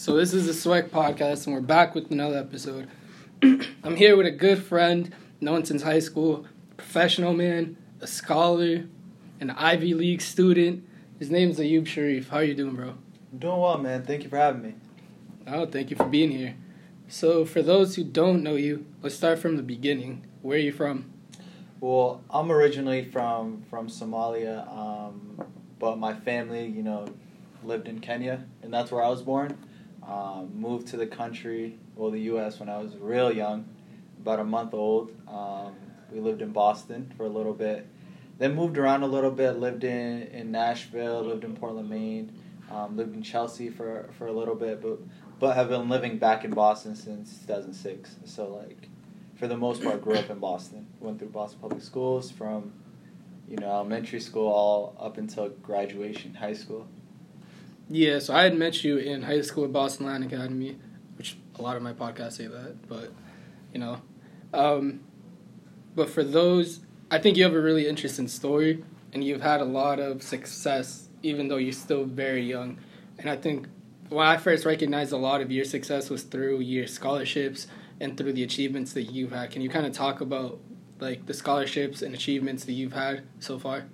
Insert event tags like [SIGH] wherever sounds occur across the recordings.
So this is the Swag Podcast, and we're back with another episode. [CLEARS THROAT] I'm here with a good friend, known since high school, professional man, a scholar, an Ivy League student. His name's Ayub Sharif. How are you doing, bro? Doing well, man. Thank you for having me. Oh, thank you for being here. So, for those who don't know you, let's start from the beginning. Where are you from? Well, I'm originally from from Somalia, um, but my family, you know, lived in Kenya, and that's where I was born. Um, moved to the country, well, the U.S. when I was real young, about a month old. Um, we lived in Boston for a little bit, then moved around a little bit. Lived in in Nashville, lived in Portland, Maine, um, lived in Chelsea for for a little bit, but but have been living back in Boston since 2006. So like, for the most part, grew up in Boston. Went through Boston Public Schools from, you know, elementary school all up until graduation, high school. Yeah, so I had met you in high school at Boston Latin Academy, which a lot of my podcasts say that, but you know, um, but for those, I think you have a really interesting story, and you've had a lot of success, even though you're still very young. And I think when I first recognized a lot of your success was through your scholarships and through the achievements that you've had. Can you kind of talk about like the scholarships and achievements that you've had so far?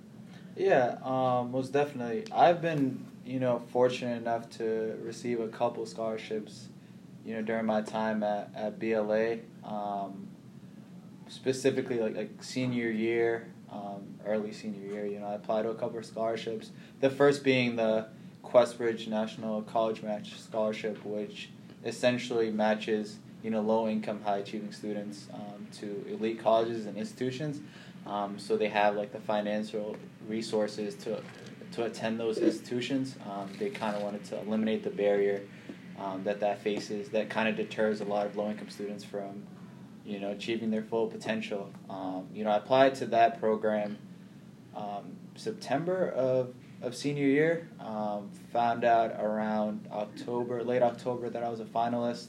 Yeah, um, most definitely. I've been, you know, fortunate enough to receive a couple scholarships, you know, during my time at, at BLA. Um, specifically, like like senior year, um, early senior year. You know, I applied to a couple of scholarships. The first being the Questbridge National College Match Scholarship, which essentially matches you know low income, high achieving students um, to elite colleges and institutions. Um, so they have like the financial resources to to attend those institutions. Um, they kind of wanted to eliminate the barrier um, that that faces that kind of deters a lot of low income students from you know achieving their full potential. Um, you know, I applied to that program um, September of of senior year. Um, found out around October, late October, that I was a finalist.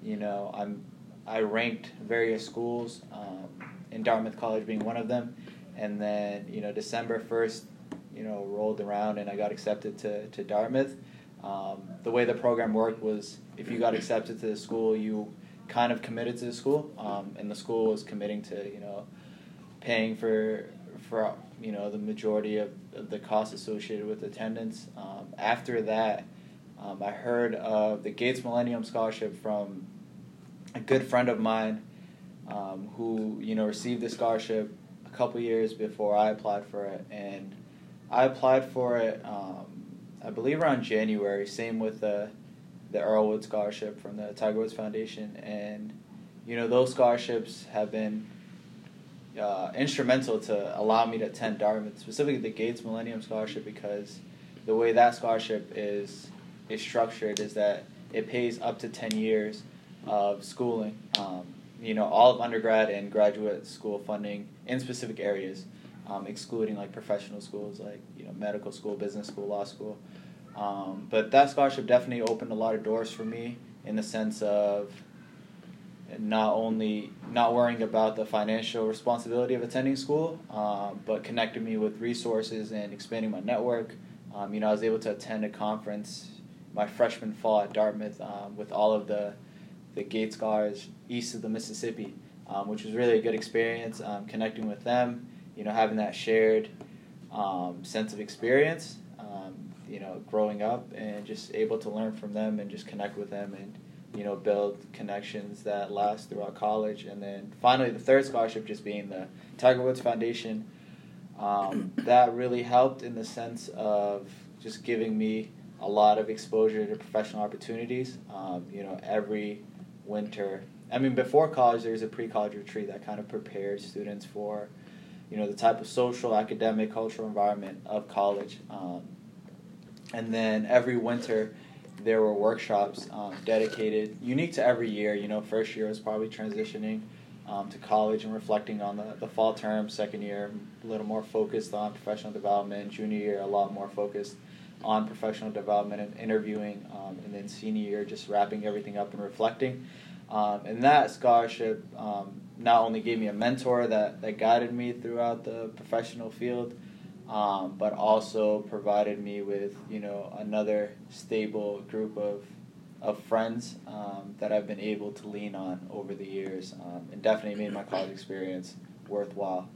You know, I'm I ranked various schools, um, in Dartmouth College being one of them, and then you know December first, you know, rolled around and I got accepted to to Dartmouth. Um, the way the program worked was if you got accepted to the school, you kind of committed to the school, um, and the school was committing to you know paying for for you know the majority of, of the costs associated with attendance. Um, after that, um, I heard of the Gates Millennium Scholarship from a good friend of mine um, who you know received the scholarship a couple years before I applied for it, and I applied for it. Um, I believe around January. Same with the the Earl Woods Scholarship from the Tiger Woods Foundation, and you know those scholarships have been uh, instrumental to allow me to attend Dartmouth, specifically the Gates Millennium Scholarship, because the way that scholarship is is structured is that it pays up to ten years of schooling. Um, you know, all of undergrad and graduate school funding in specific areas, um, excluding like professional schools like you know medical school, business school, law school. Um, but that scholarship definitely opened a lot of doors for me in the sense of not only not worrying about the financial responsibility of attending school, um, but connected me with resources and expanding my network. Um, you know, I was able to attend a conference my freshman fall at Dartmouth um, with all of the the Gates Scholars east of the Mississippi, um, which was really a good experience. Um, connecting with them, you know, having that shared um, sense of experience, you know, growing up and just able to learn from them and just connect with them and you know, build connections that last throughout college. And then finally, the third scholarship just being the Tiger Woods Foundation. Um, [CLEARS THROAT] that really helped in the sense of just giving me a lot of exposure to professional opportunities. Um, you know, every winter, I mean, before college, there's a pre college retreat that kind of prepares students for, you know, the type of social, academic, cultural environment of college. Um, and then every winter, there were workshops um, dedicated, unique to every year. You know, first year was probably transitioning um, to college and reflecting on the, the fall term. Second year, a little more focused on professional development. Junior year, a lot more focused on professional development and interviewing. Um, and then senior year, just wrapping everything up and reflecting. Um, and that scholarship um, not only gave me a mentor that, that guided me throughout the professional field, um, but also provided me with you know another stable group of of friends um, that I've been able to lean on over the years, um, and definitely made my college experience worthwhile.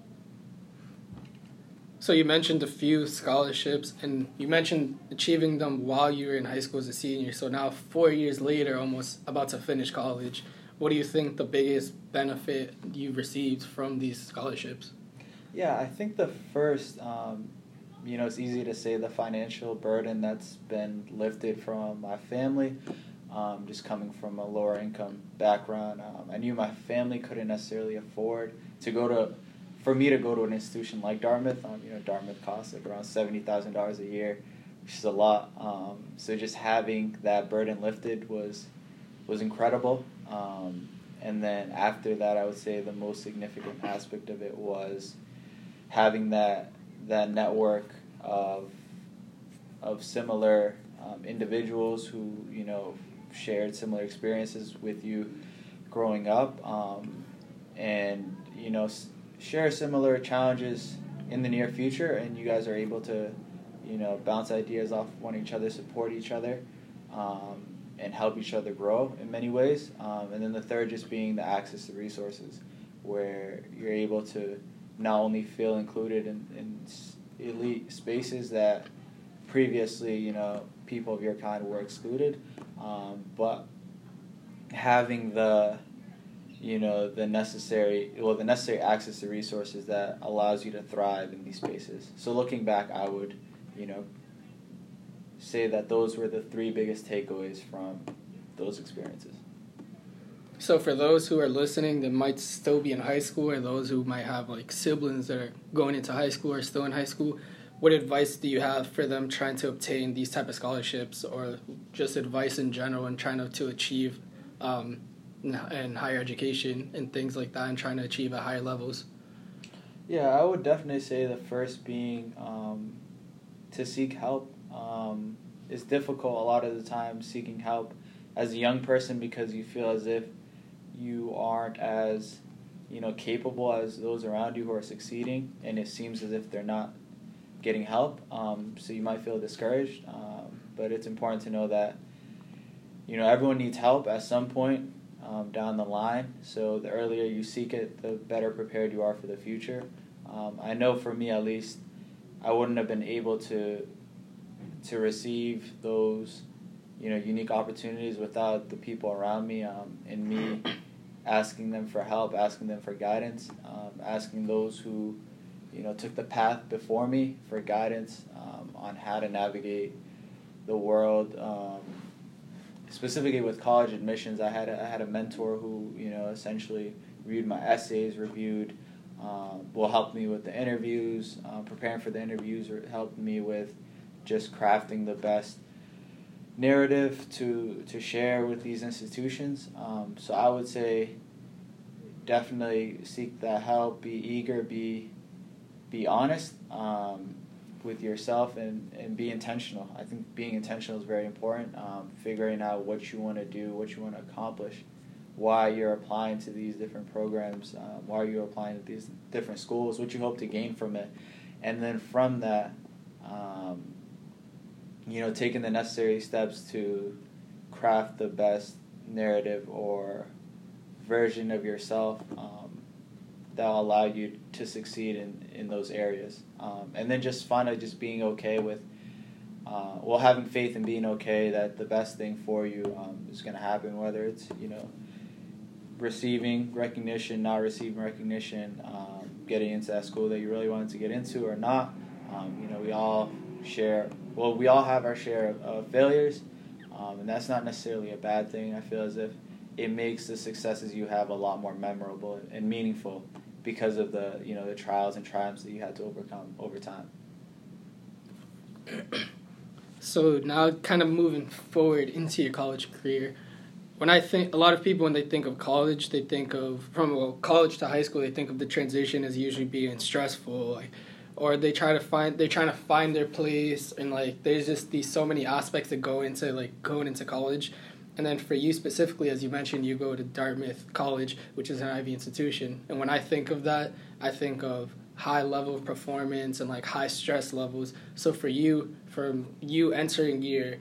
So you mentioned a few scholarships, and you mentioned achieving them while you were in high school as a senior. So now, four years later, almost about to finish college, what do you think the biggest benefit you received from these scholarships? Yeah, I think the first, um, you know, it's easy to say the financial burden that's been lifted from my family. Um, just coming from a lower income background, um, I knew my family couldn't necessarily afford to go to for me to go to an institution like Dartmouth, um, you know, Dartmouth costs like around seventy thousand dollars a year, which is a lot. Um, so just having that burden lifted was was incredible. Um, and then after that, I would say the most significant aspect of it was having that that network of of similar um, individuals who you know shared similar experiences with you growing up, um, and you know share similar challenges in the near future, and you guys are able to, you know, bounce ideas off one each other, support each other, um, and help each other grow in many ways. Um, and then the third just being the access to resources, where you're able to not only feel included in, in elite spaces that previously, you know, people of your kind were excluded, um, but having the you know the necessary well the necessary access to resources that allows you to thrive in these spaces. So looking back i would you know say that those were the three biggest takeaways from those experiences. So for those who are listening that might still be in high school or those who might have like siblings that are going into high school or still in high school what advice do you have for them trying to obtain these type of scholarships or just advice in general and trying to, to achieve um, and higher education and things like that and trying to achieve at higher levels? Yeah, I would definitely say the first being um, to seek help. Um, it's difficult a lot of the time seeking help as a young person because you feel as if you aren't as you know capable as those around you who are succeeding, and it seems as if they're not getting help. Um, so you might feel discouraged, um, but it's important to know that you know everyone needs help at some point um, down the line. So the earlier you seek it, the better prepared you are for the future. Um, I know for me at least, I wouldn't have been able to to receive those you know unique opportunities without the people around me um, and me asking them for help, asking them for guidance, um, asking those who you know took the path before me for guidance um, on how to navigate the world um, specifically with college admissions, I had a, I had a mentor who you know essentially reviewed my essays, reviewed, um, well helped me with the interviews, uh, preparing for the interviews, or helped me with just crafting the best narrative to to share with these institutions. Um, so I would say definitely seek that help, be eager, be be honest. Um, with yourself and, and be intentional. I think being intentional is very important. Um, figuring out what you want to do, what you want to accomplish, why you're applying to these different programs, um, why you're applying to these different schools, what you hope to gain from it, and then from that, um, you know, taking the necessary steps to craft the best narrative or version of yourself. That'll allow you to succeed in, in those areas. Um, and then just finally just being okay with, uh, well, having faith in being okay that the best thing for you um, is going to happen, whether it's, you know, receiving recognition, not receiving recognition, um, getting into that school that you really wanted to get into or not. Um, you know, we all share, well, we all have our share of, of failures, um, and that's not necessarily a bad thing. I feel as if it makes the successes you have a lot more memorable and meaningful because of the you know the trials and triumphs that you had to overcome over time. So now, kind of moving forward into your college career, when I think a lot of people when they think of college, they think of from well college to high school, they think of the transition as usually being stressful, like, or they try to find they're trying to find their place and like there's just these so many aspects that go into like going into college and then for you specifically, as you mentioned, you go to Dartmouth College, which is an Ivy institution. And when I think of that, I think of high level of performance and like high stress levels. So for you, from you entering your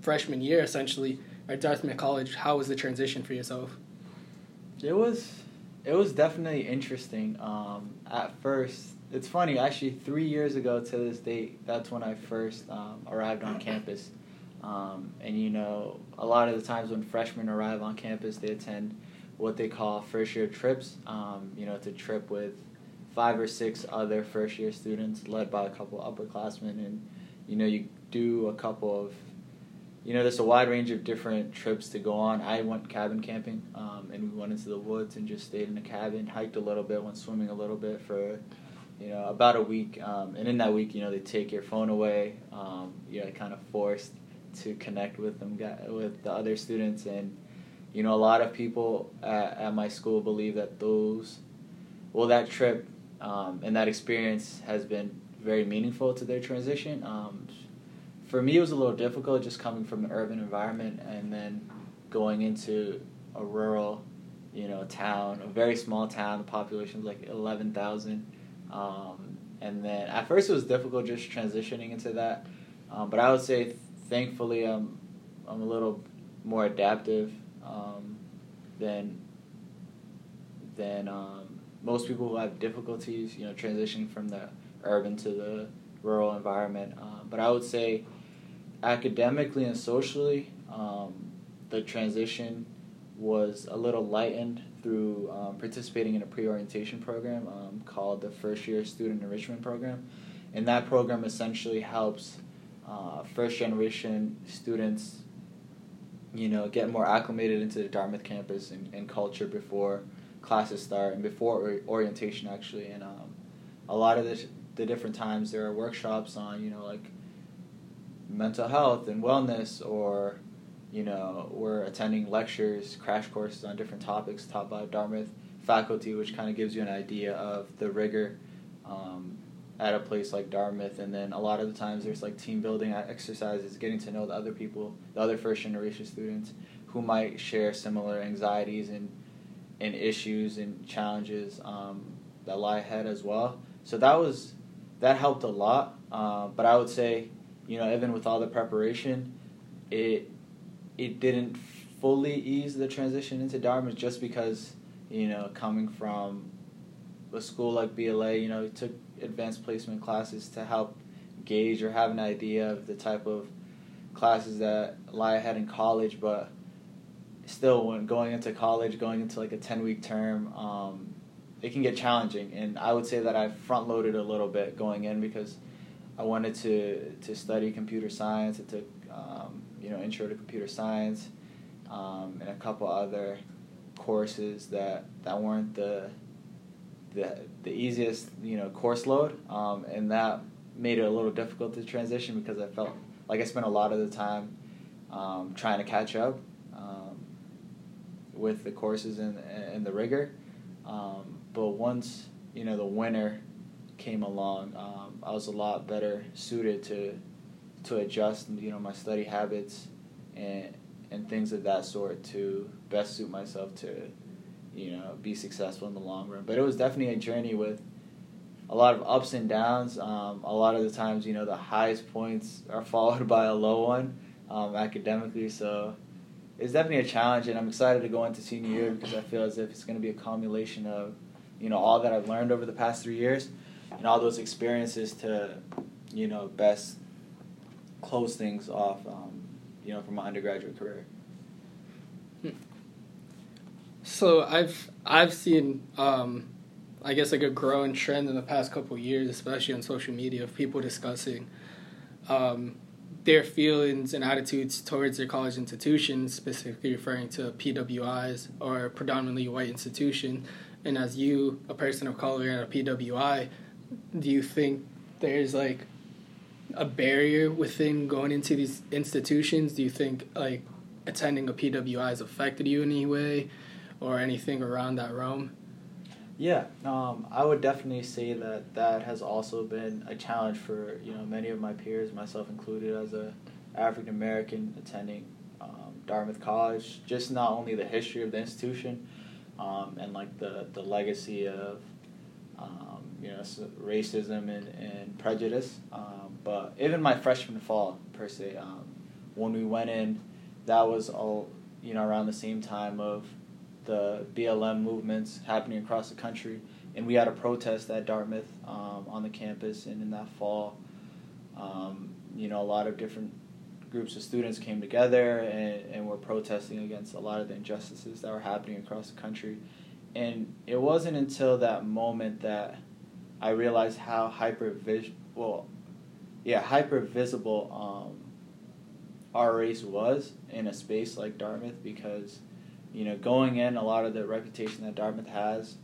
freshman year, essentially, at Dartmouth College. How was the transition for yourself? It was, it was definitely interesting. Um, at first, it's funny. Actually, three years ago to this date, that's when I first um, arrived on campus. Um, and you know, a lot of the times when freshmen arrive on campus, they attend what they call first year trips. Um, you know, it's a trip with five or six other first year students, led by a couple upperclassmen, and you know, you do a couple of you know, there's a wide range of different trips to go on. I went cabin camping, um, and we went into the woods and just stayed in a cabin, hiked a little bit, went swimming a little bit for, you know, about a week. Um, and in that week, you know, they take your phone away. Um, you're kind of forced to connect with them, with the other students, and you know, a lot of people at, at my school believe that those, well, that trip um, and that experience has been very meaningful to their transition. Um, for me, it was a little difficult just coming from an urban environment and then going into a rural, you know, town, a very small town. The population was like eleven thousand, um, and then at first it was difficult just transitioning into that. Um, but I would say, thankfully, I'm I'm a little more adaptive um, than than um, most people who have difficulties, you know, transitioning from the urban to the rural environment. Uh, but I would say academically and socially, um, the transition was a little lightened through um, participating in a pre-orientation program um, called the First Year Student Enrichment Program, and that program essentially helps uh, first generation students, you know, get more acclimated into the Dartmouth campus and, and culture before classes start and before orientation actually, and um, a lot of the, the different times there are workshops on you know like mental health and wellness or you know we're attending lectures crash courses on different topics taught by dartmouth faculty which kind of gives you an idea of the rigor um, at a place like dartmouth and then a lot of the times there's like team building exercises getting to know the other people the other first generation students who might share similar anxieties and and issues and challenges um, that lie ahead as well. So that was that helped a lot. Uh, but i would say you know, even with all the preparation, it it didn't fully ease the transition into Dartmouth just because you know coming from a school like BLA, you know, it took advanced placement classes to help gauge or have an idea of the type of classes that lie ahead in college, but still when going into college, going into like a 10 week term, um, it can get challenging. And I would say that I front loaded a little bit going in because I wanted to to study computer science. I took um, you know intro to computer science um, and a couple other courses that that weren't the the the easiest you know course load, um, and that made it a little difficult to transition because I felt like I spent a lot of the time um, trying to catch up um, with the courses and and the rigor. Um, but once you know the winter came along, um, I was a lot better suited to to adjust, you know, my study habits and and things of that sort to best suit myself to, you know, be successful in the long run. But it was definitely a journey with a lot of ups and downs. Um, a lot of the times, you know, the highest points are [LAUGHS] followed by a low one um, academically. So it's definitely a challenge, and I'm excited to go into senior year because I feel as if it's going to be a combination of, you know, all that I've learned over the past three years and all those experiences to, you know, best close things off, um, you know, from my undergraduate career. So I've I've seen, um, I guess, like a growing trend in the past couple years, especially on social media, of people discussing um, their feelings and attitudes towards their college institutions, specifically referring to PWIs or predominantly white institution. And as you, a person of color at a PWI, do you think there's like a barrier within going into these institutions? Do you think like attending a PWI has affected you in any way or anything around that realm? Yeah, um, I would definitely say that that has also been a challenge for you know many of my peers, myself included, as a African American attending um, Dartmouth College. Just not only the history of the institution um, and like the the legacy of um, you know, racism and, and prejudice. Um, but even my freshman fall, per se, um, when we went in that was all you know around the same time of the BLM movements happening across the country, and we had a protest at Dartmouth um, on the campus, and in that fall, um, you know, a lot of different groups of students came together and, and were protesting against a lot of the injustices that were happening across the country. And it wasn't until that moment that I realized how hyper well, yeah, hyper visible um, our race was in a space like Dartmouth because, you know, going in, a lot of the reputation that Dartmouth has,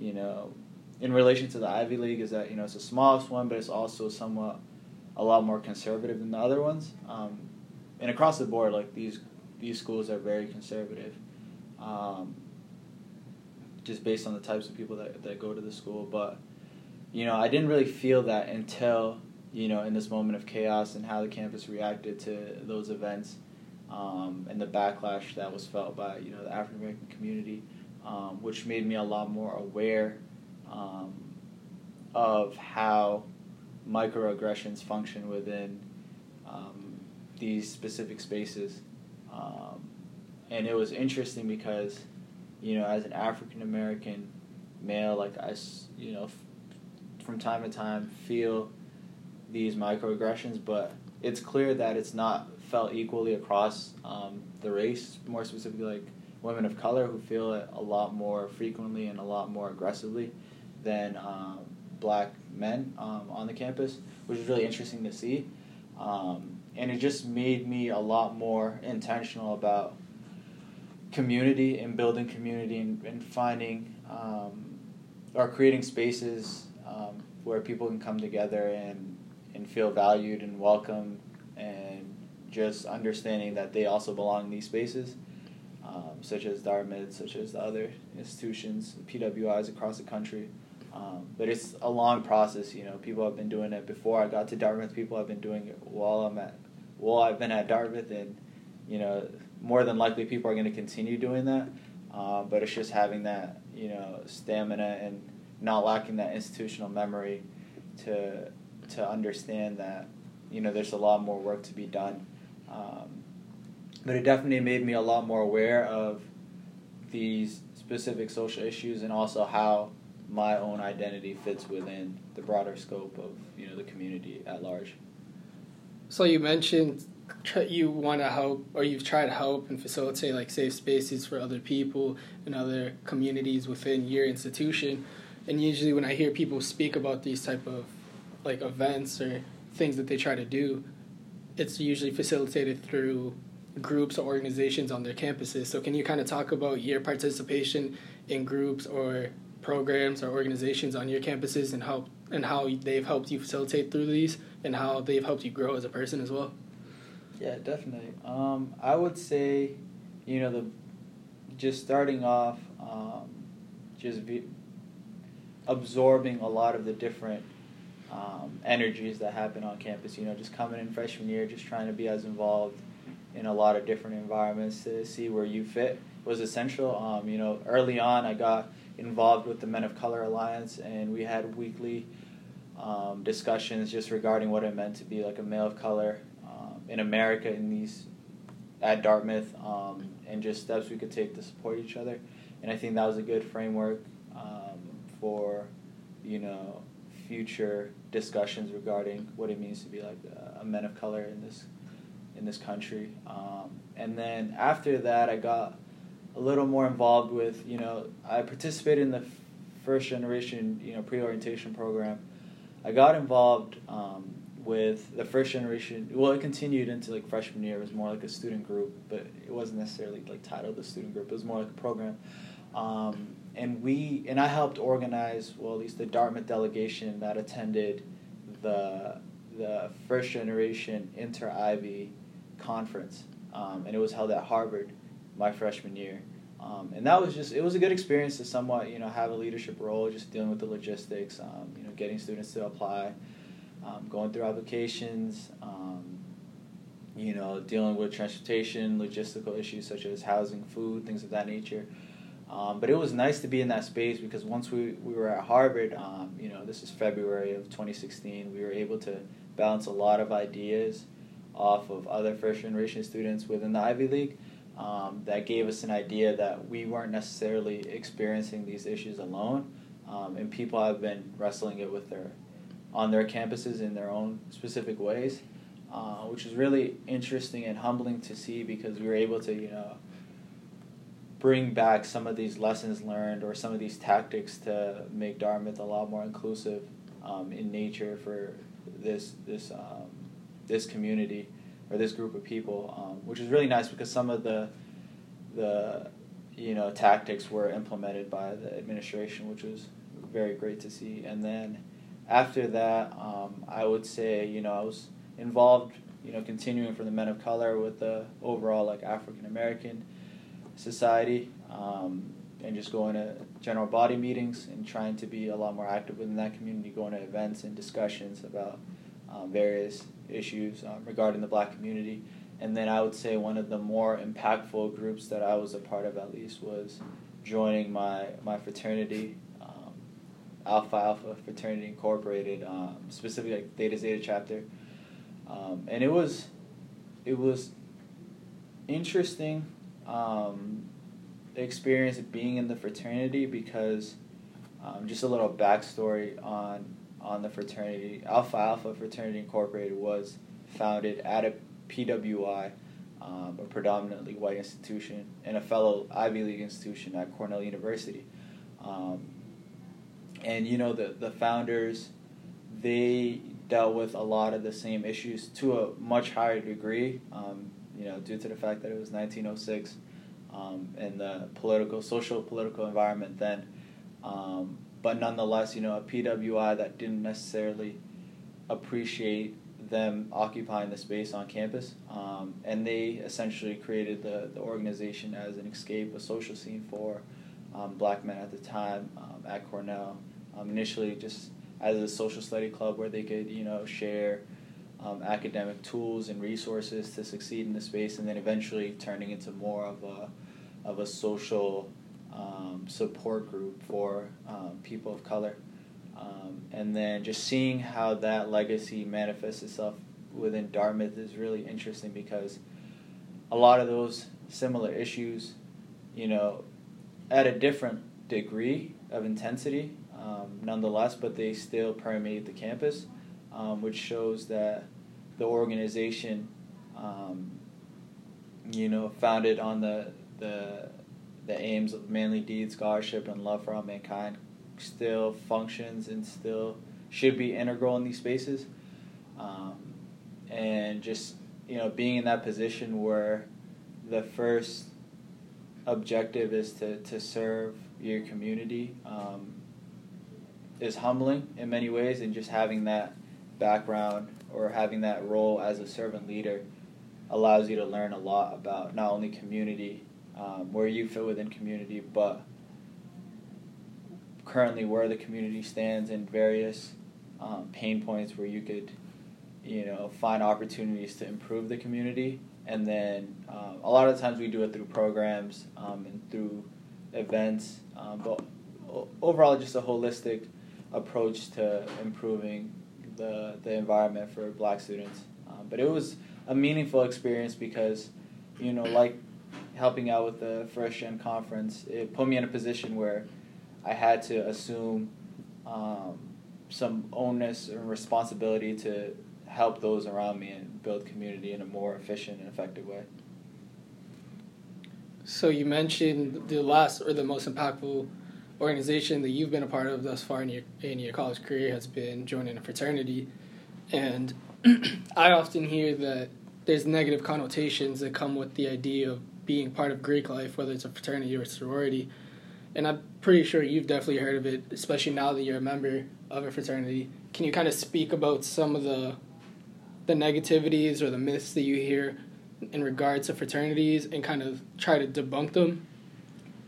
you know, in relation to the Ivy League is that, you know, it's the smallest one, but it's also somewhat a lot more conservative than the other ones. Um, and across the board, like these these schools are very conservative, um, just based on the types of people that, that go to the school. But you know, I didn't really feel that until you know in this moment of chaos and how the campus reacted to those events um, and the backlash that was felt by you know the African American community, um, which made me a lot more aware um, of how microaggressions function within um, these specific spaces. Um, and it was interesting because, you know, as an African American male, like I, you know, f- from time to time feel these microaggressions, but it's clear that it's not felt equally across um, the race, more specifically like women of color who feel it a lot more frequently and a lot more aggressively than um, black men um, on the campus, which is really interesting to see. Um, and it just made me a lot more intentional about community and building community and, and finding um, or creating spaces um, where people can come together and, and feel valued and welcome and just understanding that they also belong in these spaces. Um, such as Dartmouth, such as the other institutions, PWIs across the country. Um, but it's a long process, you know. People have been doing it before I got to Dartmouth. People have been doing it while I'm at, while I've been at Dartmouth, and you know, more than likely people are going to continue doing that. Uh, but it's just having that, you know, stamina and not lacking that institutional memory to to understand that, you know, there's a lot more work to be done. Um, but it definitely made me a lot more aware of these specific social issues and also how my own identity fits within the broader scope of you know the community at large. So you mentioned you want to help, or you've tried to help and facilitate like safe spaces for other people and other communities within your institution. And usually, when I hear people speak about these type of like events or things that they try to do, it's usually facilitated through groups or organizations on their campuses. So, can you kind of talk about your participation in groups or programs or organizations on your campuses and help and how they've helped you facilitate through these and how they've helped you grow as a person as well? Yeah, definitely. Um, I would say, you know, the just starting off, um, just be absorbing a lot of the different um, energies that happen on campus. You know, just coming in freshman year, just trying to be as involved in a lot of different environments to see where you fit was essential. Um, you know, early on, I got involved with the Men of Color Alliance, and we had weekly um, discussions just regarding what it meant to be like a male of color um, in America in these at Dartmouth, um, and just steps we could take to support each other. And I think that was a good framework um, for you know future discussions regarding what it means to be like a, a men of color in this in this country. Um, and then after that, I got a little more involved with, you know, I participated in the first generation, you know, pre-orientation program. I got involved um, with the first generation. Well, it continued into like freshman year. It was more like a student group, but it wasn't necessarily like titled the student group. It was more like a program. Um, and we and I helped organize, well, at least the Dartmouth delegation that attended the the first generation inter Ivy conference, um, and it was held at Harvard my freshman year. Um, and that was just it was a good experience to somewhat you know have a leadership role, just dealing with the logistics, um, you know, getting students to apply, um, going through applications, um, you know, dealing with transportation, logistical issues such as housing, food, things of that nature. Um, but it was nice to be in that space because once we, we were at Harvard, um, you know, this is February of 2016, we were able to balance a lot of ideas off of other first generation students within the Ivy League. Um, that gave us an idea that we weren't necessarily experiencing these issues alone, um, and people have been wrestling it with their on their campuses in their own specific ways, uh, which is really interesting and humbling to see because we were able to you know bring back some of these lessons learned or some of these tactics to make Dartmouth a lot more inclusive um, in nature for this this um, this community or this group of people, um, which is really nice because some of the the you know tactics were implemented by the administration, which was very great to see. And then after that, um, I would say you know I was involved you know continuing for the men of color with the overall like African American society. Um, and just going to general body meetings and trying to be a lot more active within that community, going to events and discussions about um, various issues um, regarding the black community. And then I would say one of the more impactful groups that I was a part of, at least, was joining my, my fraternity, um, Alpha Alpha Fraternity Incorporated, um, specifically like Theta Zeta chapter. Um, and it was, it was interesting um, experience of being in the fraternity because um, just a little backstory on on the fraternity. Alpha Alpha Fraternity Incorporated was founded at a PWI, um, a predominantly white institution, and a fellow Ivy League institution at Cornell University. Um, and you know the the founders, they dealt with a lot of the same issues to a much higher degree. Um, you know, due to the fact that it was 1906, um, and the political, social, political environment then. Um, but nonetheless, you know, a PWI that didn't necessarily appreciate them occupying the space on campus. Um, and they essentially created the, the organization as an escape, a social scene for um, black men at the time um, at Cornell. Um, initially, just as a social study club where they could, you know, share um, academic tools and resources to succeed in the space, and then eventually turning into more of a of a social um, support group for um, people of color. Um, and then just seeing how that legacy manifests itself within Dartmouth is really interesting because a lot of those similar issues, you know, at a different degree of intensity, um, nonetheless, but they still permeate the campus, um, which shows that the organization, um, you know, founded on the the the aims of manly deed, scholarship, and love for all mankind still functions and still should be integral in these spaces. Um, and just you know being in that position where the first objective is to, to serve your community um, is humbling in many ways and just having that background or having that role as a servant leader allows you to learn a lot about not only community um, where you fit within community, but currently where the community stands in various um, pain points where you could, you know, find opportunities to improve the community. And then um, a lot of times we do it through programs um, and through events, um, but overall just a holistic approach to improving the the environment for black students. Um, but it was a meaningful experience because, you know, like helping out with the First Gen conference, it put me in a position where I had to assume um, some onus and responsibility to help those around me and build community in a more efficient and effective way. So you mentioned the last or the most impactful organization that you've been a part of thus far in your in your college career has been joining a fraternity, and [CLEARS THROAT] I often hear that there's negative connotations that come with the idea of being part of Greek life, whether it's a fraternity or a sorority. And I'm pretty sure you've definitely heard of it, especially now that you're a member of a fraternity. Can you kind of speak about some of the the negativities or the myths that you hear in regards to fraternities and kind of try to debunk them?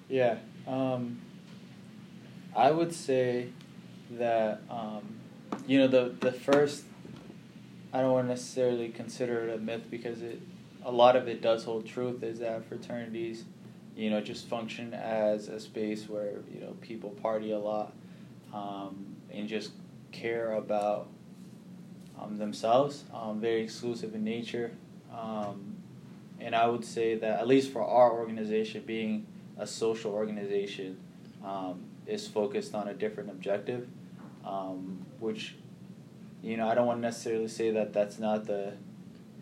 Yeah, um, I would say that um, you know the the first. I don't want to necessarily consider it a myth because it a lot of it does hold truth is that fraternities, you know, just function as a space where you know people party a lot, um, and just care about um, themselves, um, very exclusive in nature. Um, and I would say that, at least for our organization, being a social organization, um, is focused on a different objective, um, which, you know, I don't want to necessarily say that that's not the,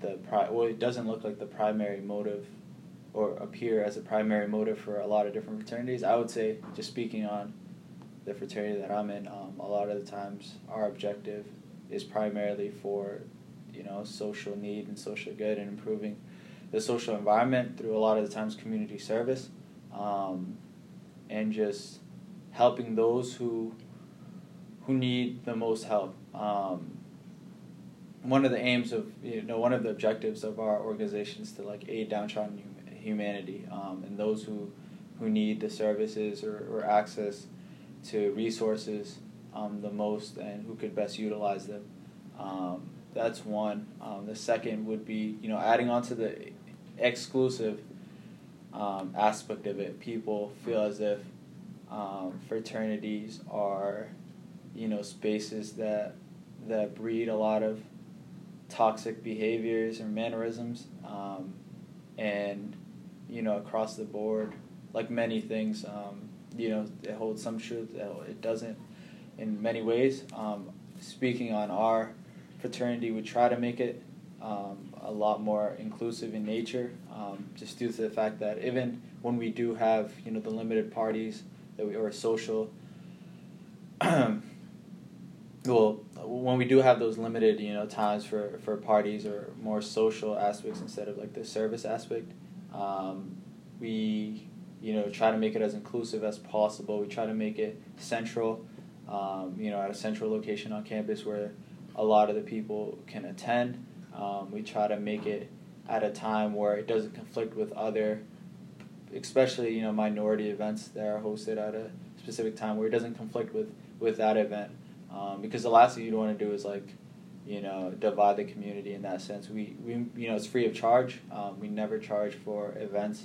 the pri- well, it doesn't look like the primary motive or appear as a primary motive for a lot of different fraternities. I would say, just speaking on the fraternity that I'm in, um, a lot of the times our objective is primarily for, you know, social need and social good and improving the social environment through a lot of the times community service, um, and just helping those who who need the most help. Um, one of the aims of you know one of the objectives of our organization is to like aid downtrodden humanity um, and those who who need the services or, or access to resources um, the most and who could best utilize them. Um, that's one. Um, the second would be you know adding on to the exclusive um, aspect of it. People feel as if um, fraternities are you know spaces that that breed a lot of toxic behaviors or mannerisms and you know, across the board, like many things, um, you know, it holds some truth, it doesn't in many ways. Um, speaking on our fraternity, we try to make it um, a lot more inclusive in nature, um, just due to the fact that even when we do have, you know, the limited parties that we or social, [CLEARS THROAT] well, when we do have those limited, you know, times for, for parties or more social aspects instead of like the service aspect, um, we, you know, try to make it as inclusive as possible. We try to make it central, um, you know, at a central location on campus where a lot of the people can attend. Um, we try to make it at a time where it doesn't conflict with other, especially you know minority events that are hosted at a specific time where it doesn't conflict with with that event. Um, because the last thing you'd want to do is like you know, divide the community in that sense. We, we you know, it's free of charge. Um, we never charge for events.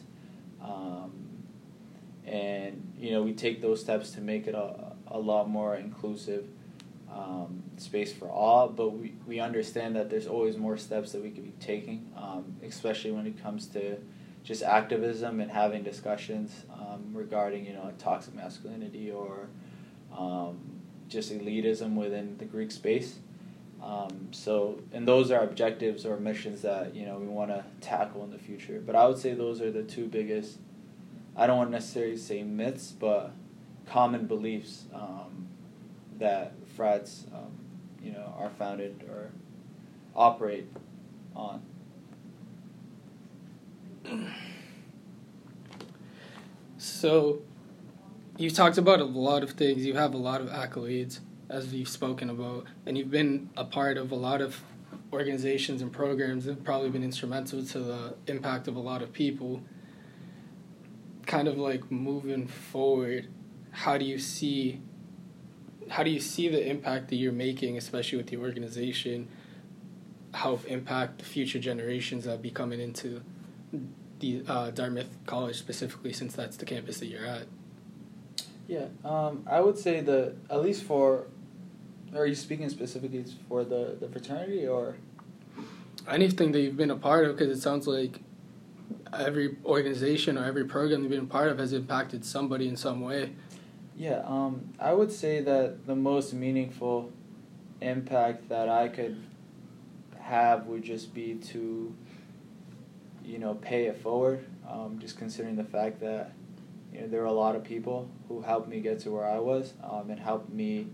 Um, and, you know, we take those steps to make it a, a lot more inclusive um, space for all, but we, we understand that there's always more steps that we could be taking, um, especially when it comes to just activism and having discussions um, regarding, you know, like toxic masculinity or um, just elitism within the Greek space. Um, so, and those are objectives or missions that you know we want to tackle in the future. But I would say those are the two biggest. I don't want to necessarily say myths, but common beliefs um, that frats, um, you know, are founded or operate on. So, you've talked about a lot of things. You have a lot of accolades as you've spoken about, and you've been a part of a lot of organizations and programs that have probably been instrumental to the impact of a lot of people. Kind of like moving forward, how do you see how do you see the impact that you're making, especially with the organization, help impact the future generations that be coming into the uh, Dartmouth College specifically, since that's the campus that you're at? Yeah, um, I would say that at least for are you speaking specifically for the, the fraternity or? Anything that you've been a part of, because it sounds like every organization or every program you've been a part of has impacted somebody in some way. Yeah, um, I would say that the most meaningful impact that I could have would just be to, you know, pay it forward. Um, just considering the fact that, you know, there were a lot of people who helped me get to where I was um, and helped me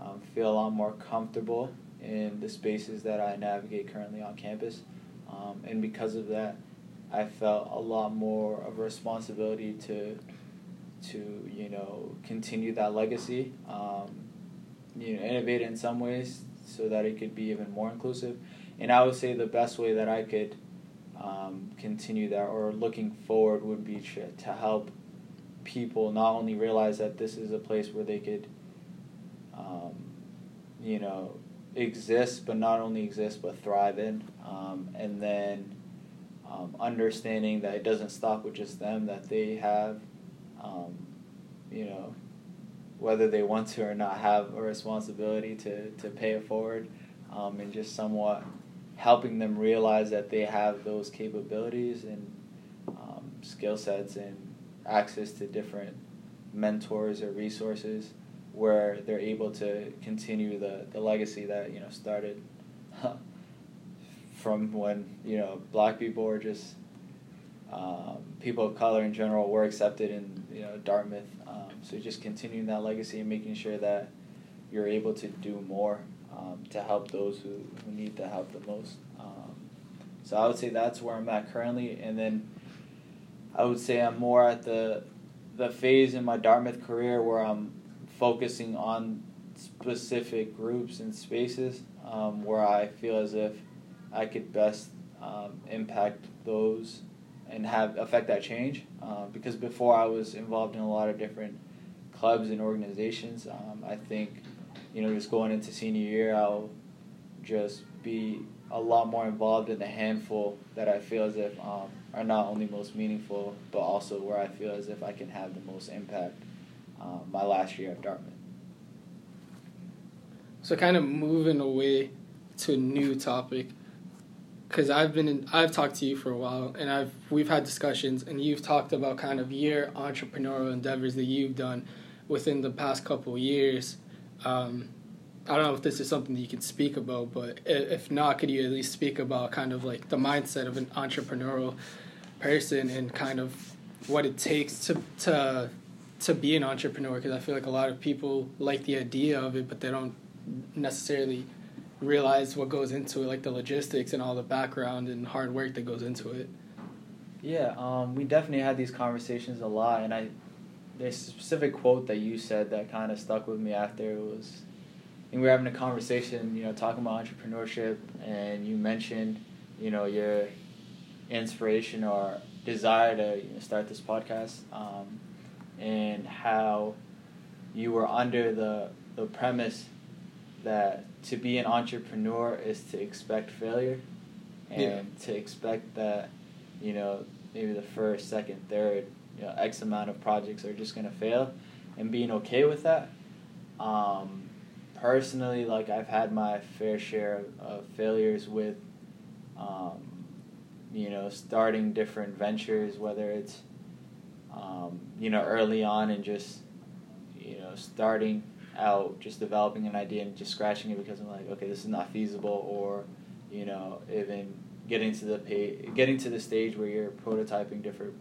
um, feel a lot more comfortable in the spaces that I navigate currently on campus. Um, and because of that, I felt a lot more of a responsibility to to you know continue that legacy, um, you know, innovate in some ways so that it could be even more inclusive. And I would say the best way that I could um, continue that or looking forward would be to, help people not only realize that this is a place where they could um, you know, exist, but not only exist, but thrive in. Um, and then um, understanding that it doesn't stop with just them, that they have, um, you know, whether they want to or not, have a responsibility to, to pay it forward um, and just somewhat helping them realize that they have those capabilities and um, skill sets and access to different mentors or resources where they're able to continue the, the legacy that you know started [LAUGHS] from when you know black people were just um, people of color in general were accepted in you know Dartmouth. Um, so just continuing that legacy and making sure that you're able to do more um, to help those who, who need the help the most. Um, so I would say that's where I'm at currently, and then I would say I'm more at the the phase in my Dartmouth career where I'm focusing on specific groups and spaces um, where I feel as if I could best um, impact those and have affect that change. Uh, because before I was involved in a lot of different clubs and organizations. Um, I think, you know, just going into senior year, I'll just be a lot more involved in the handful that I feel as if um, are not only most meaningful, but also where I feel as if I can have the most impact. Um, my last year at Dartmouth. So kind of moving away to a new topic, because I've been in, I've talked to you for a while, and I've we've had discussions, and you've talked about kind of your entrepreneurial endeavors that you've done within the past couple years. Um, I don't know if this is something that you can speak about, but if not, could you at least speak about kind of like the mindset of an entrepreneurial person and kind of what it takes to to to be an entrepreneur? Because I feel like a lot of people like the idea of it, but they don't necessarily realize what goes into it, like the logistics and all the background and hard work that goes into it. Yeah, um, we definitely had these conversations a lot, and I there's a specific quote that you said that kind of stuck with me after it was. And we were having a conversation, you know, talking about entrepreneurship, and you mentioned, you know, your inspiration or desire to you know, start this podcast, um, and how you were under the the premise that to be an entrepreneur is to expect failure and yeah. to expect that you know maybe the first second third you know x amount of projects are just going to fail. And being okay with that um, personally like i've had my fair share of, of failures with um, you know starting different ventures whether it's um, you know early on and just you know starting out just developing an idea and just scratching it because I'm like, okay, this is not feasible, or you know, even getting to the pay, getting to the stage where you're prototyping different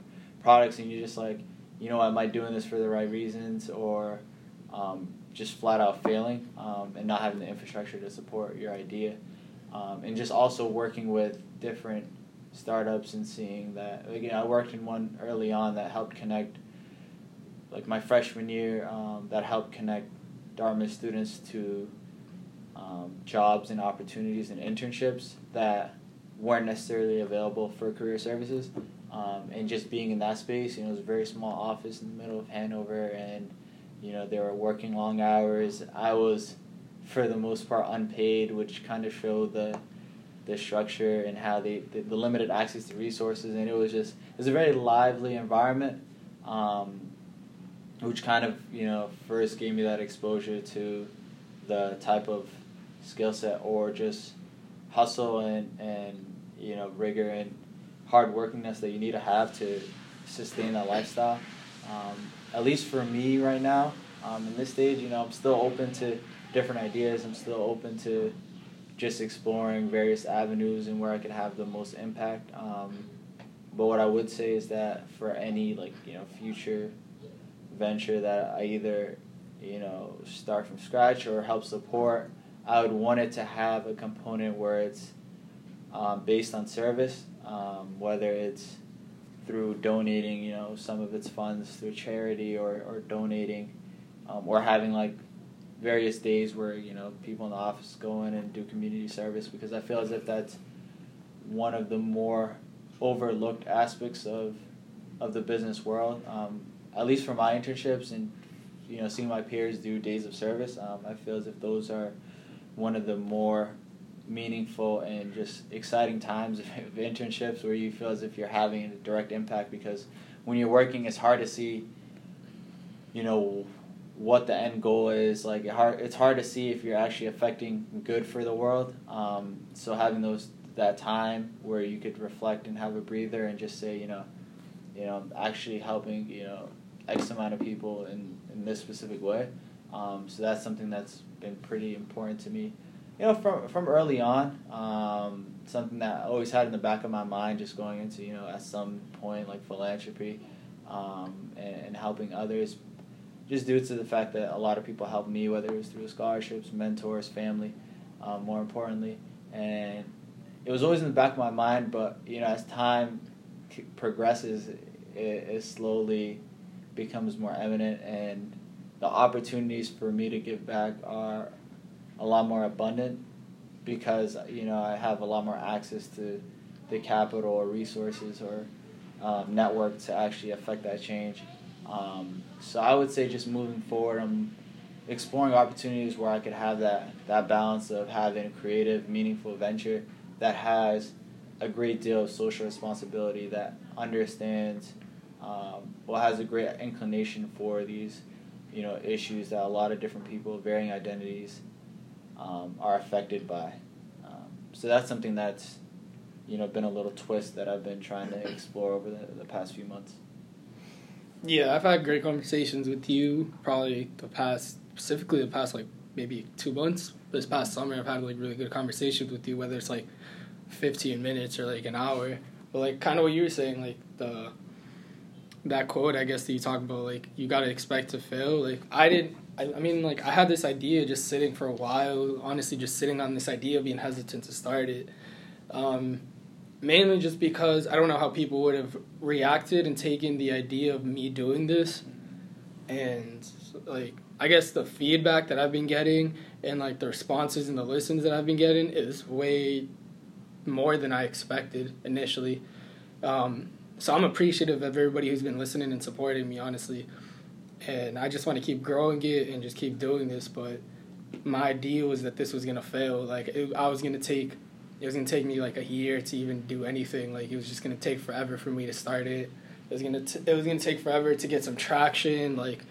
products and you're just like, you know, am I doing this for the right reasons, or um, just flat out failing um, and not having the infrastructure to support your idea, um, and just also working with different startups and seeing that again, I worked in one early on that helped connect like my freshman year um, that helped connect Dartmouth students to um, jobs and opportunities and internships that weren't necessarily available for career services. Um, and just being in that space, you know, it was a very small office in the middle of Hanover, and you know they were working long hours. I was, for the most part, unpaid, which kind of showed the the structure and how they the, the limited access to resources, and it was just it was a very lively environment. Um, which kind of you know first gave me that exposure to the type of skill set or just hustle and and you know rigor and hard workingness that you need to have to sustain that lifestyle. Um, at least for me right now, um, in this stage, you know, I'm still open to different ideas. I'm still open to just exploring various avenues and where I could have the most impact. Um, but what I would say is that for any like you know future venture that I either, you know, start from scratch or help support, I would want it to have a component where it's um, based on service, um, whether it's through donating, you know, some of its funds through charity or, or donating, um, or having like various days where, you know, people in the office go in and do community service because I feel as if that's one of the more overlooked aspects of of the business world. Um, at least for my internships and you know seeing my peers do days of service, um, I feel as if those are one of the more meaningful and just exciting times of internships where you feel as if you're having a direct impact because when you're working it's hard to see you know what the end goal is. Like it hard, it's hard to see if you're actually affecting good for the world. Um, so having those that time where you could reflect and have a breather and just say, you know, you know, actually helping, you know, X amount of people in, in this specific way. Um, so that's something that's been pretty important to me. You know, from from early on, um, something that I always had in the back of my mind, just going into you know at some point like philanthropy, um, and, and helping others, just due to the fact that a lot of people helped me, whether it was through scholarships, mentors, family, um, more importantly, and it was always in the back of my mind. But you know, as time progresses, it, it slowly becomes more evident, and the opportunities for me to give back are a lot more abundant because you know I have a lot more access to the capital or resources or um, network to actually affect that change. Um, so I would say just moving forward, I'm exploring opportunities where I could have that that balance of having a creative, meaningful venture that has a great deal of social responsibility that understands um, well has a great inclination for these you know issues that a lot of different people varying identities um, are affected by. Um, so that's something that's you know been a little twist that I've been trying to explore over the, the past few months. Yeah I've had great conversations with you probably the past specifically the past like maybe two months. This past summer I've had like really good conversations with you whether it's like 15 minutes or like an hour. But like kind of what you were saying like the that quote I guess that you talk about like you gotta expect to fail. Like I didn't I, I mean like I had this idea just sitting for a while honestly just sitting on this idea of being hesitant to start it um, mainly just because I don't know how people would have reacted and taken the idea of me doing this and like I guess the feedback that I've been getting and like the responses and the listens that I've been getting is way more than I expected initially. Um, so I'm appreciative of everybody who's been listening and supporting me, honestly. And I just want to keep growing it and just keep doing this. But my idea was that this was gonna fail. Like it, I was gonna take, it was gonna take me like a year to even do anything. Like it was just gonna take forever for me to start it. It was gonna, t- it was gonna take forever to get some traction. Like,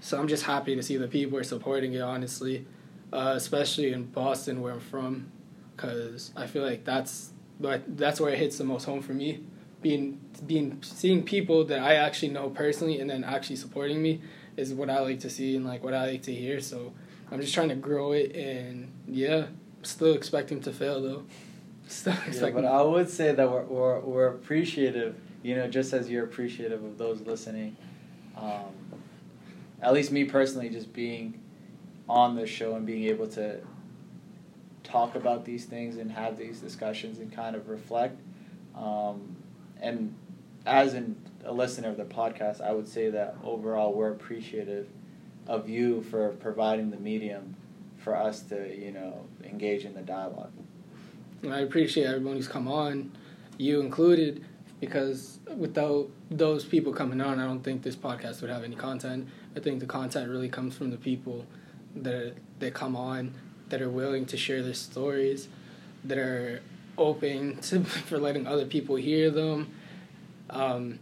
so I'm just happy to see that people are supporting it. Honestly, uh, especially in Boston, where I'm from, because I feel like that's that's where it hits the most home for me being being seeing people that I actually know personally and then actually supporting me is what I like to see and like what I like to hear. So I'm just trying to grow it and yeah, still expecting to fail though. [LAUGHS] Still expecting. Yeah, but I would say that we're, we're we're appreciative, you know, just as you're appreciative of those listening. Um, at least me personally, just being on the show and being able to talk about these things and have these discussions and kind of reflect. Um, and as in a listener of the podcast, I would say that overall we're appreciative of you for providing the medium for us to, you know, engage in the dialogue. I appreciate everyone who's come on, you included, because without those people coming on, I don't think this podcast would have any content. I think the content really comes from the people that that come on, that are willing to share their stories, that are open [LAUGHS] to, for letting other people hear them, um,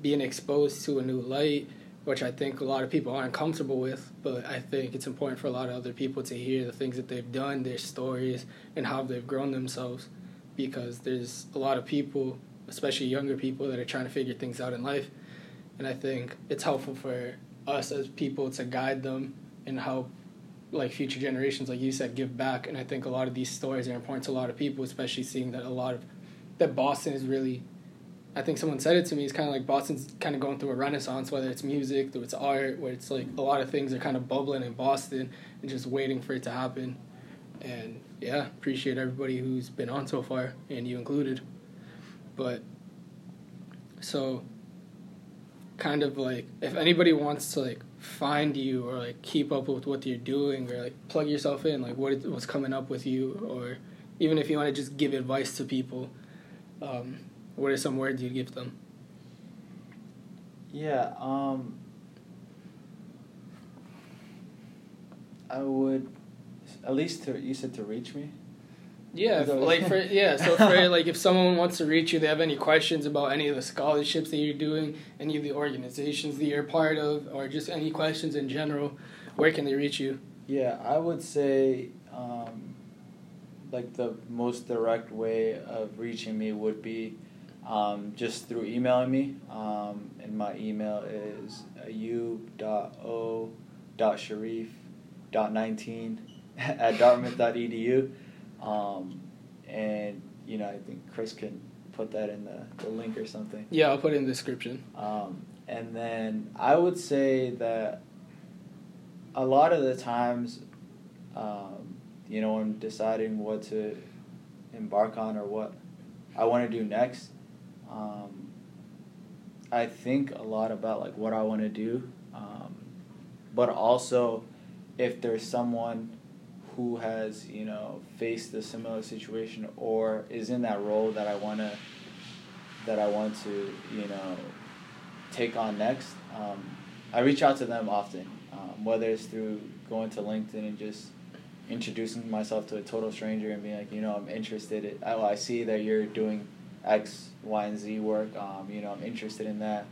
being exposed to a new light, which I think a lot of people aren't comfortable with. But I think it's important for a lot of other people to hear the things that they've done, their stories, and how they've grown themselves. Because there's a lot of people, especially younger people, that are trying to figure things out in life. And I think it's helpful for us as people to guide them and help like future generations, like you said, give back. And I think a lot of these stories are important to a lot of people, especially seeing that a lot of that Boston is really. I think someone said it to me. It's kind of like Boston's kind of going through a renaissance, whether it's music, or it's art, where it's like a lot of things are kind of bubbling in Boston and just waiting for it to happen. And yeah, appreciate everybody who's been on so far, and you included. But so, kind of like, if anybody wants to like find you or like keep up with what you're doing or like plug yourself in like what what's coming up with you or even if you want to just give advice to people um, what are some words you give them? Yeah um, i would at least to you said to reach me Yeah, So- like for yeah, so for [LAUGHS] like if someone wants to reach you, they have any questions about any of the scholarships that you're doing, any of the organizations that you're part of, or just any questions in general, where can they reach you? Yeah, I would say um, like the most direct way of reaching me would be um, just through emailing me. Um, and my email is ayub.o.sharif.19 [LAUGHS] at dartmouth.edu. Um, and, you know, I think Chris can put that in the, the link or something. Yeah, I'll put it in the description. Um, and then I would say that a lot of the times, um, you know, when deciding what to embark on or what I want to do next, um, I think a lot about like what I want to do, um, but also if there's someone who has you know faced a similar situation or is in that role that I want to that I want to you know take on next, um, I reach out to them often, um, whether it's through going to LinkedIn and just introducing myself to a total stranger and being like, you know, I'm interested. In, I, I see that you're doing X, Y, and Z work. Um, you know, I'm interested in that.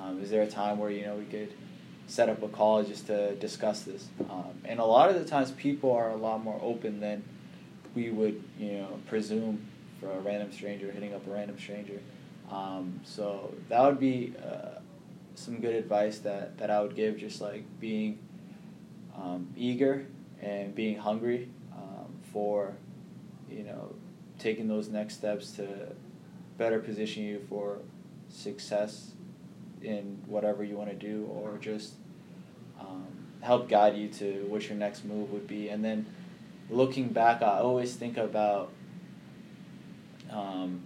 Um, is there a time where you know we could set up a call just to discuss this? Um, and a lot of the times, people are a lot more open than we would, you know, presume for a random stranger hitting up a random stranger. Um, so that would be uh, some good advice that, that I would give, just like being um, eager and being hungry um, for, you know, taking those next steps to better position you for success in whatever you want to do, or just um, help guide you to what your next move would be. And then looking back, I always think about. Um,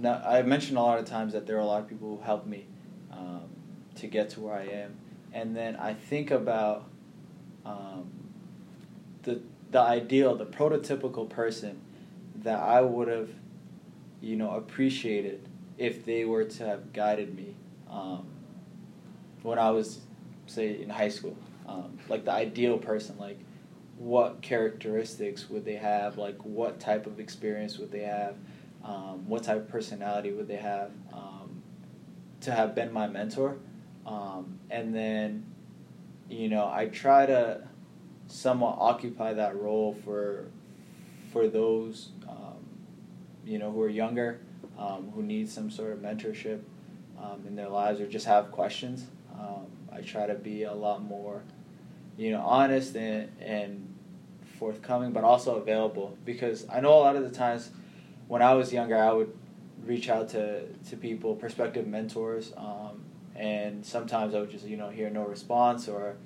now, I mentioned a lot of times that there are a lot of people who helped me um, to get to where I am, and then I think about um, the the ideal, the prototypical person that I would have, you know, appreciated if they were to have guided me um, when I was, say, in high school. Um, like the ideal person, like what characteristics would they have? Like what type of experience would they have? Um, what type of personality would they have um, to have been my mentor? Um, and then, you know, I try to somewhat occupy that role for for those um, you know who are younger, um, who need some sort of mentorship in their lives or just have questions. Um, I try to be a lot more, you know, honest and and forthcoming, but also available. Because I know a lot of the times when I was younger, I would reach out to to people, prospective mentors, um, and sometimes I would just you know hear no response or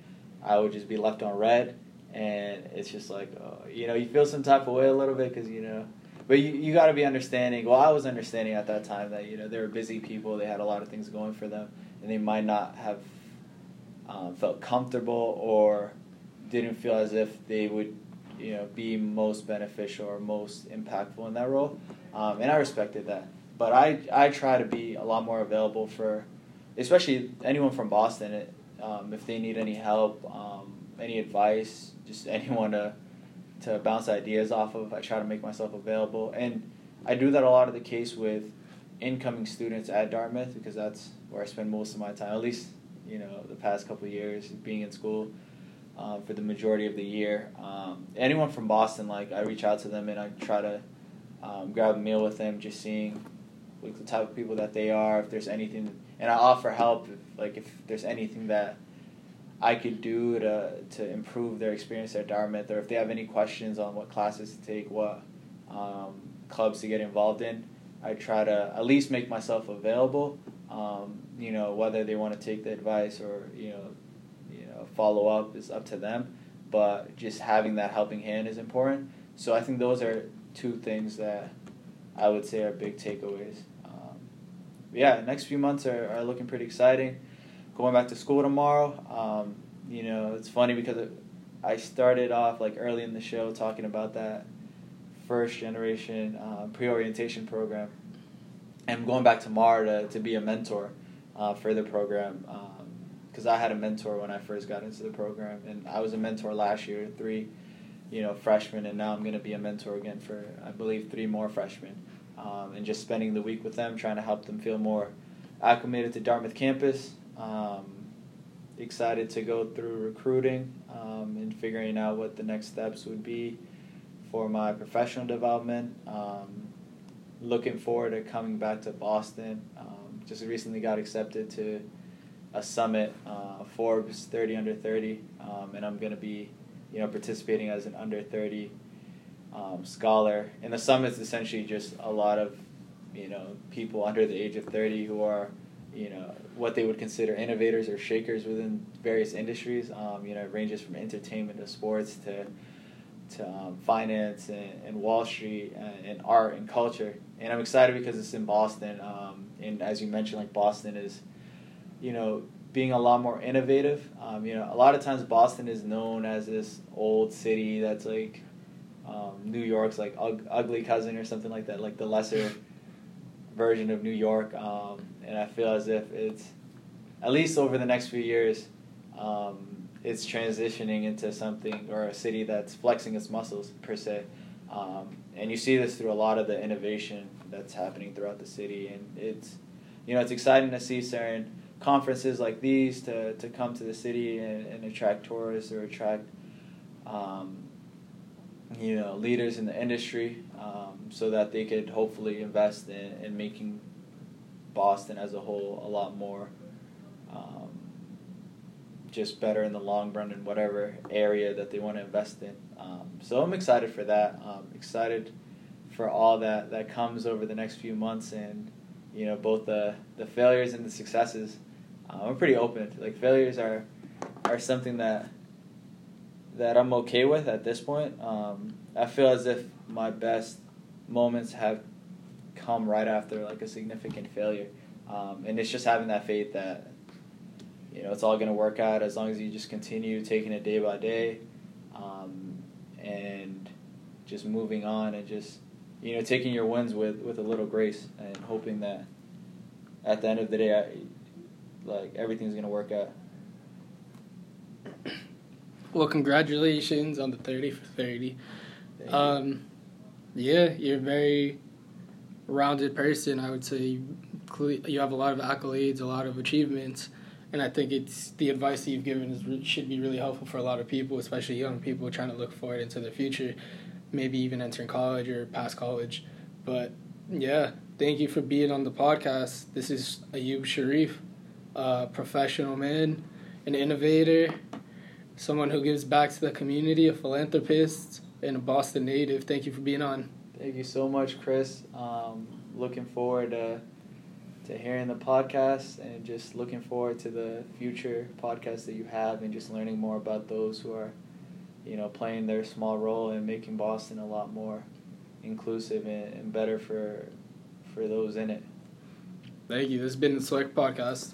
I would just be left on read and it's just like uh, you know you feel some type of way a little bit because you know but you, you got to be understanding. Well i was understanding at that time that you know they were busy people. They had a lot of things going for them and they might not have um, felt comfortable or didn't feel as if they would you know be most beneficial or most impactful in that role um, and i respected that but i i try to be a lot more available for especially anyone from boston it, um, if they need any help um, any advice, just [LAUGHS] anyone to to bounce ideas off of. I try to make myself available, and I do that a lot of the case with incoming students at Dartmouth because that's where I spend most of my time. At least you know the past couple years being in school um, for the majority of the year. Um, anyone from Boston, like I reach out to them and I try to um, grab a meal with them, just seeing like the type of people that they are. If there's anything, and I offer help. If, like if there's anything that I could do to to improve their experience at Dartmouth, or if they have any questions on what classes to take, what um, clubs to get involved in, I try to at least make myself available. Um, you know, whether they want to take the advice or you know, you know, follow up is up to them. But just having that helping hand is important. So I think those are two things that I would say are big takeaways. Um, yeah, next few months are, are looking pretty exciting going back to school tomorrow. Um, you know, it's funny because it, I started off like early in the show talking about that first generation uh, pre orientation program. I'm going back tomorrow to, to be a mentor uh, for the program because um, I had a mentor when I first got into the program, and I was a mentor last year three you know, freshmen, and now I'm going to be a mentor again for, I believe, three more freshmen. Um, and just spending the week with them, trying to help them feel more acclimated to Dartmouth campus. Um, excited to go through recruiting um, and figuring out what the next steps would be for my professional development. Um, looking forward to coming back to Boston. Um, just recently got accepted to a summit, uh, Forbes 30 under 30, um, and I'm going to be, you know, participating as an under 30 um, scholar. And the summit's essentially just a lot of, you know, people under the age of 30 who are, you know, what they would consider innovators or shakers within various industries. Um, you know, it ranges from entertainment to sports to to um, finance and, and, Wall Street and, and, art and culture. And I'm excited because it's in Boston. Um, and as you mentioned, like Boston is, you know, being a lot more innovative. Um, you know, a lot of times Boston is known as this old city that's like um, New York's like ug- ugly cousin or something like that, like the lesser version of New York. Um, and I feel as if it's at least over the next few years, um, it's transitioning into something or a city that's flexing its muscles per se. Um, and you see this through a lot of the innovation that's happening throughout the city, and it's you know it's exciting to see certain conferences like these to, to come to the city and, and attract tourists or attract um, you know leaders in the industry um, so that they could hopefully invest in, in making Boston as a whole a lot more um, just better in the long run in whatever area that they want to invest in. Um, so I'm excited for that. I'm excited for all that that comes over the next few months and you know both the the failures and the successes. Uh, I'm pretty open. Like failures are are something that that I'm okay with at this point. Um, I feel as if my best moments have come right after like a significant failure, um, and it's just having that faith that you know it's all going to work out as long as you just continue taking it day by day, um, and just moving on and just you know taking your wins with with a little grace and hoping that at the end of the day, I, like everything's going to work out. Well, congratulations on the 30 for 30. Um, yeah, you're a very rounded person. I would say you have a lot of accolades, a lot of achievements, and I think it's the advice that you've given is should be really helpful for a lot of people, especially young people trying to look forward into the future, maybe even entering college or past college. But yeah, thank you for being on the podcast. This is Ayub Sharif, a professional man, an innovator, someone who gives back to the community, a philanthropist, and a Boston native. Thank you for being on. Thank you so much, Chris. Um, looking forward to to hearing the podcast and just looking forward to the future podcasts that you have and just learning more about those who are, you know, playing their small role in making Boston a lot more inclusive and, and better for for those in it. Thank you. This has been the Select Podcast.